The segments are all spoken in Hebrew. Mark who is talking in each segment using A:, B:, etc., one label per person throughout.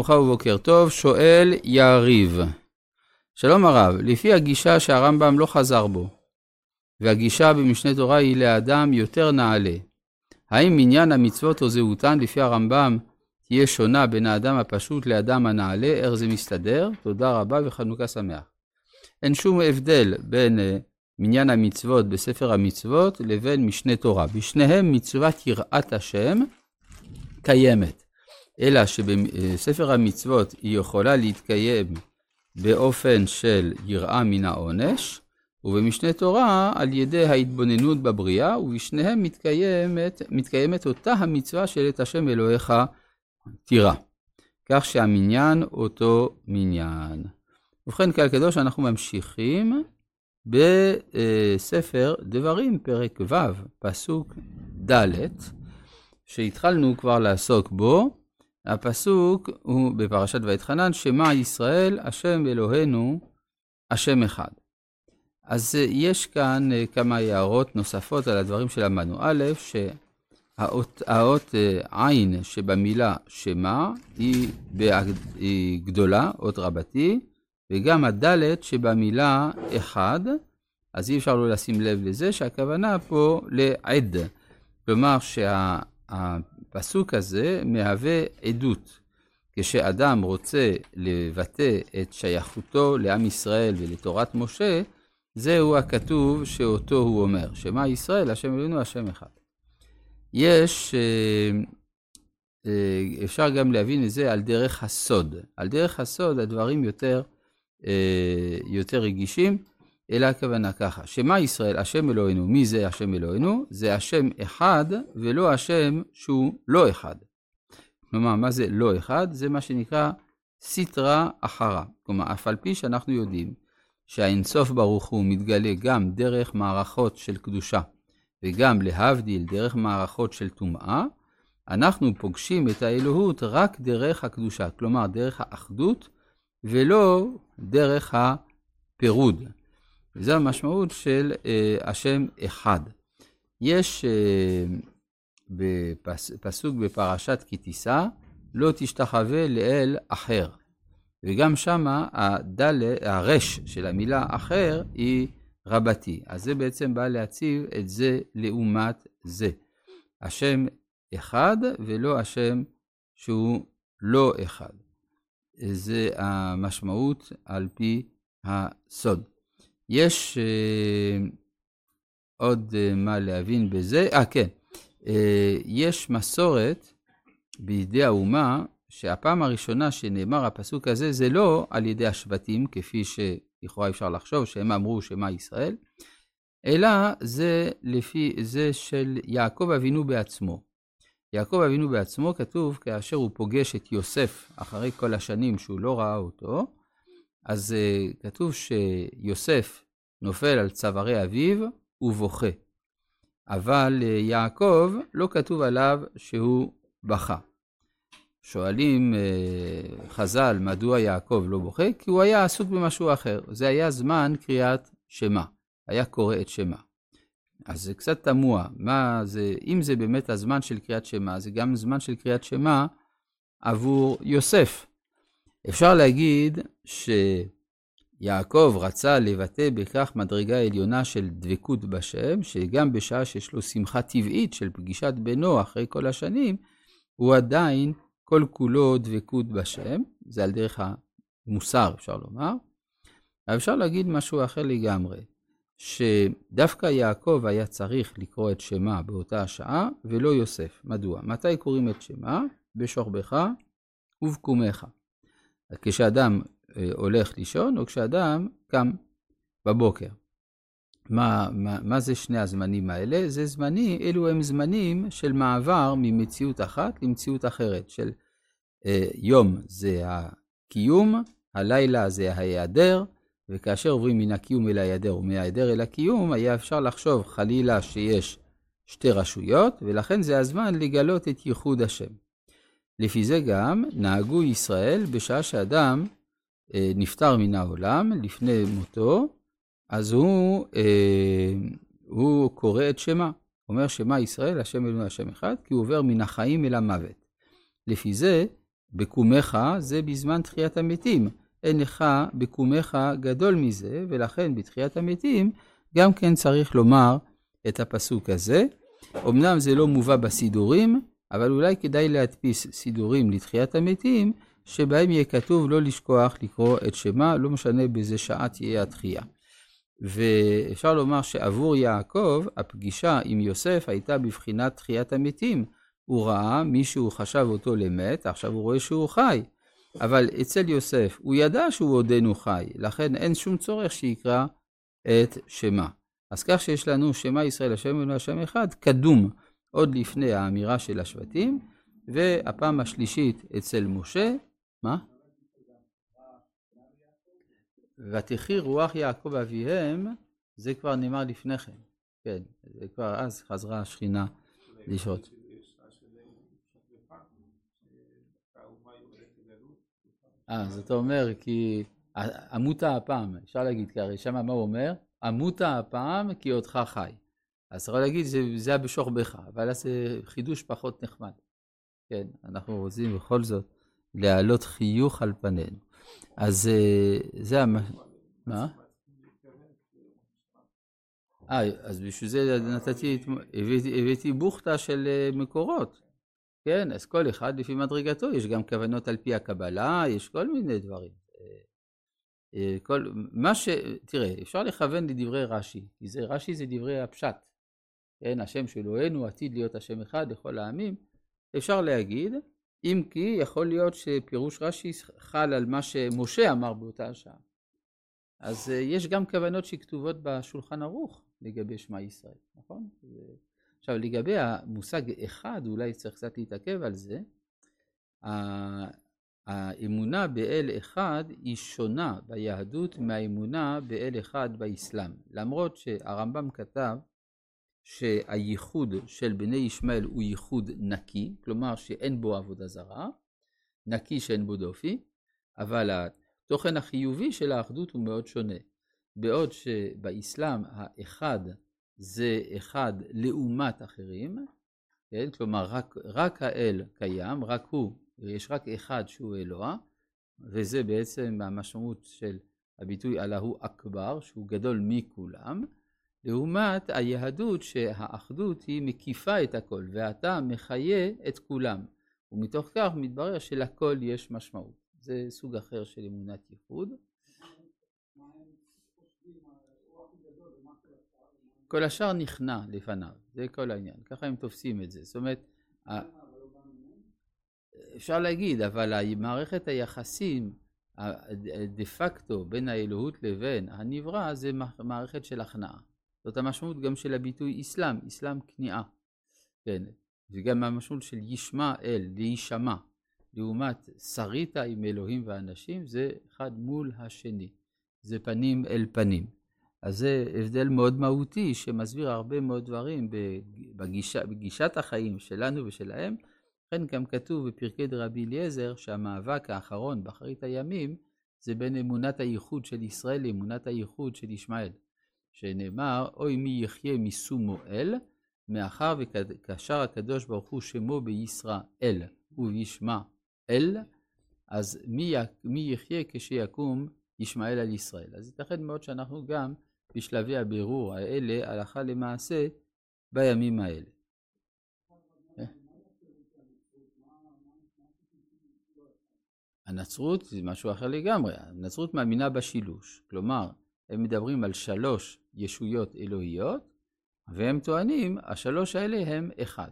A: ברוכה ובוקר טוב, שואל יריב. שלום הרב, לפי הגישה שהרמב"ם לא חזר בו, והגישה במשנה תורה היא לאדם יותר נעלה, האם מניין המצוות או זהותן לפי הרמב"ם תהיה שונה בין האדם הפשוט לאדם הנעלה, איך זה מסתדר? תודה רבה וחנוכה שמח. אין שום הבדל בין uh, מניין המצוות בספר המצוות לבין משנה תורה. בשניהם מצוות יראת השם קיימת. אלא שבספר המצוות היא יכולה להתקיים באופן של יראה מן העונש, ובמשנה תורה על ידי ההתבוננות בבריאה, ובשניהם מתקיימת, מתקיימת אותה המצווה של את השם אלוהיך תירא. כך שהמניין אותו מניין. ובכן, קהל קדוש, אנחנו ממשיכים בספר דברים, פרק ו', פסוק ד', שהתחלנו כבר לעסוק בו, הפסוק הוא בפרשת ואתחנן, שמע ישראל, השם אלוהינו, השם אחד. אז יש כאן אה, כמה הערות נוספות על הדברים שלמדנו. א', שהאות אה, עין שבמילה שמע היא, היא גדולה, אות רבתי, וגם הדלת שבמילה אחד, אז אי אפשר לא לשים לב לזה שהכוונה פה לעד. כלומר שה... הפסוק הזה מהווה עדות. כשאדם רוצה לבטא את שייכותו לעם ישראל ולתורת משה, זהו הכתוב שאותו הוא אומר, שמע ישראל, השם אלוהינו, השם אחד. יש, אה, אה, אפשר גם להבין את זה על דרך הסוד. על דרך הסוד הדברים יותר, אה, יותר רגישים. אלא הכוונה ככה, שמה ישראל, השם אלוהינו, מי זה השם אלוהינו? זה השם אחד ולא השם שהוא לא אחד. כלומר, מה זה לא אחד? זה מה שנקרא סיטרא אחרא. כלומר, אף על פי שאנחנו יודעים שהאינסוף ברוך הוא מתגלה גם דרך מערכות של קדושה, וגם להבדיל דרך מערכות של טומאה, אנחנו פוגשים את האלוהות רק דרך הקדושה, כלומר דרך האחדות, ולא דרך הפירוד. וזו המשמעות של אה, השם אחד. יש אה, בפס, פסוק בפרשת כי תישא, לא תשתחווה לאל אחר. וגם שמה הדל, הרש של המילה אחר היא רבתי. אז זה בעצם בא להציב את זה לעומת זה. השם אחד ולא השם שהוא לא אחד. זה המשמעות על פי הסוד. יש אה, עוד אה, מה להבין בזה, אה כן, אה, יש מסורת בידי האומה, שהפעם הראשונה שנאמר הפסוק הזה, זה לא על ידי השבטים, כפי שלכאורה אפשר לחשוב, שהם אמרו שמע ישראל, אלא זה לפי זה של יעקב אבינו בעצמו. יעקב אבינו בעצמו כתוב, כאשר הוא פוגש את יוסף אחרי כל השנים שהוא לא ראה אותו, אז uh, כתוב שיוסף נופל על צווארי אביו ובוכה. אבל uh, יעקב, לא כתוב עליו שהוא בכה. שואלים uh, חז"ל, מדוע יעקב לא בוכה? כי הוא היה עסוק במשהו אחר. זה היה זמן קריאת שמע. היה קורא את שמע. אז זה קצת תמוה, מה זה, אם זה באמת הזמן של קריאת שמע, זה גם זמן של קריאת שמע עבור יוסף. אפשר להגיד שיעקב רצה לבטא בכך מדרגה עליונה של דבקות בשם, שגם בשעה שיש לו שמחה טבעית של פגישת בנו אחרי כל השנים, הוא עדיין כל כולו דבקות בשם, זה על דרך המוסר אפשר לומר. אפשר להגיד משהו אחר לגמרי, שדווקא יעקב היה צריך לקרוא את שמה באותה השעה, ולא יוסף. מדוע? מתי קוראים את שמה? בשוכבך ובקומך. כשאדם אה, הולך לישון, או כשאדם קם בבוקר. מה, מה, מה זה שני הזמנים האלה? זה זמני, אלו הם זמנים של מעבר ממציאות אחת למציאות אחרת, של אה, יום זה הקיום, הלילה זה ההיעדר, וכאשר עוברים מן הקיום אל ההיעדר ומההיעדר אל הקיום, היה אפשר לחשוב חלילה שיש שתי רשויות, ולכן זה הזמן לגלות את ייחוד השם. לפי זה גם נהגו ישראל בשעה שאדם אה, נפטר מן העולם לפני מותו, אז הוא, אה, הוא קורא את שמה. אומר שמה ישראל, השם אלוהינו השם אחד, כי הוא עובר מן החיים אל המוות. לפי זה, בקומך זה בזמן תחיית המתים. אין לך בקומך גדול מזה, ולכן בתחיית המתים גם כן צריך לומר את הפסוק הזה. אמנם זה לא מובא בסידורים, אבל אולי כדאי להדפיס סידורים לתחיית המתים, שבהם יהיה כתוב לא לשכוח לקרוא את שמה, לא משנה באיזה שעה תהיה התחייה. ואפשר לומר שעבור יעקב, הפגישה עם יוסף הייתה בבחינת תחיית המתים. הוא ראה מישהו חשב אותו למת, עכשיו הוא רואה שהוא חי. אבל אצל יוסף, הוא ידע שהוא עודנו חי, לכן אין שום צורך שיקרא את שמה. אז כך שיש לנו שמה ישראל השם אלוהינו השם אחד, קדום עוד לפני האמירה של השבטים, והפעם השלישית אצל משה, מה? ותחי רוח יעקב אביהם, זה כבר נאמר לפני כן. כן, זה כבר אז חזרה השכינה לשהות. אה, אז אתה אומר, כי עמותה הפעם, אפשר להגיד, כי הרי שמה מה הוא אומר? עמותה הפעם כי אותך חי. אז יכול להגיד, זה, זה היה בשוך בך, אבל זה חידוש פחות נחמד. כן, אנחנו רוצים בכל זאת להעלות חיוך על פנינו. אז אה, זה המ... מה? אה, אז בשביל זה נתתי, הבאתי, הבאתי בוכטה של אה, מקורות. כן, אז כל אחד לפי מדרגתו, יש גם כוונות על פי הקבלה, יש כל מיני דברים. אה, כל, מה ש... תראה, אפשר לכוון לדברי רש"י, כי זה, רש"י זה דברי הפשט. כן, השם של אלוהינו עתיד להיות השם אחד לכל העמים. אפשר להגיד, אם כי יכול להיות שפירוש רש"י חל על מה שמשה אמר באותה השעה. אז אה, יש גם כוונות שכתובות בשולחן ערוך לגבי שמע ישראל, נכון? עכשיו לגבי המושג אחד, אולי צריך קצת להתעכב על זה, האמונה באל אחד היא שונה ביהדות מהאמונה באל אחד באסלאם. למרות שהרמב"ם כתב שהייחוד של בני ישמעאל הוא ייחוד נקי, כלומר שאין בו עבודה זרה, נקי שאין בו דופי, אבל התוכן החיובי של האחדות הוא מאוד שונה. בעוד שבאסלאם האחד זה אחד לעומת אחרים, כן? כלומר רק, רק האל קיים, רק הוא, יש רק אחד שהוא אלוה, וזה בעצם המשמעות של הביטוי אללהו אכבר, שהוא גדול מכולם, לעומת היהדות שהאחדות היא מקיפה את הכל, ואתה מחיה את כולם, ומתוך כך מתברר שלכל יש משמעות. זה סוג אחר של אמונת ייחוד. כל השאר נכנע לפניו, זה כל העניין, ככה הם תופסים את זה. זאת אומרת, אפשר להגיד, אבל מערכת היחסים דה פקטו בין האלוהות לבין הנברא זה מערכת של הכנעה. זאת המשמעות גם של הביטוי אסלאם, אסלאם כניעה. כן, וגם המשמעות של ישמע אל, להישמע, לעומת שרית עם אלוהים ואנשים, זה אחד מול השני. זה פנים אל פנים. אז זה הבדל מאוד מהותי שמסביר הרבה מאוד דברים בגישה, בגישת החיים שלנו ושלהם. לכן גם כתוב בפרקי דרבי אליעזר שהמאבק האחרון באחרית הימים זה בין אמונת הייחוד של ישראל לאמונת הייחוד של ישמעאל. שנאמר, אוי מי יחיה מסומו אל, מאחר וקשר הקדוש ברוך הוא שמו בישראל וישמע אל, אז מי, מי יחיה כשיקום ישמעאל על ישראל. אז ייתכן מאוד שאנחנו גם בשלבי הבירור האלה, הלכה למעשה, בימים האלה. הנצרות זה משהו אחר לגמרי, הנצרות מאמינה בשילוש, כלומר, הם מדברים על שלוש ישויות אלוהיות, והם טוענים, השלוש האלה הם אחד.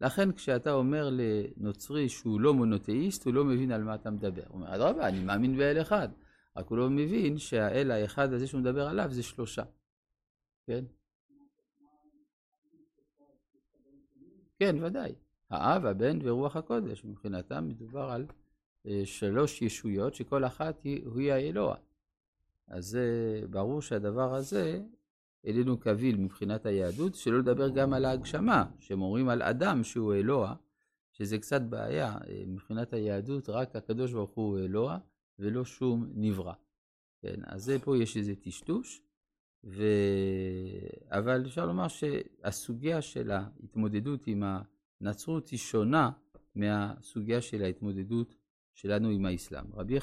A: לכן כשאתה אומר לנוצרי שהוא לא מונותאיסט, הוא לא מבין על מה אתה מדבר. הוא אומר, אדרבה, אני מאמין באל אחד. רק הוא לא מבין שהאל האחד הזה שהוא מדבר עליו זה שלושה. כן? כן, ודאי. האב, הבן ורוח הקודש. מבחינתם מדובר על אה, שלוש ישויות שכל אחת היא, היא האלוה. אז זה ברור שהדבר הזה איננו קביל מבחינת היהדות, שלא לדבר גם על ההגשמה, שהם אומרים על אדם שהוא אלוה, שזה קצת בעיה. אה, מבחינת היהדות רק הקדוש ברוך הוא אלוה, ולא שום נברא. כן, אז זה פה יש איזה טשטוש, ו... אבל אפשר לומר שהסוגיה של ההתמודדות עם הנצרות היא שונה מהסוגיה של ההתמודדות שלנו עם האסלאם. רבי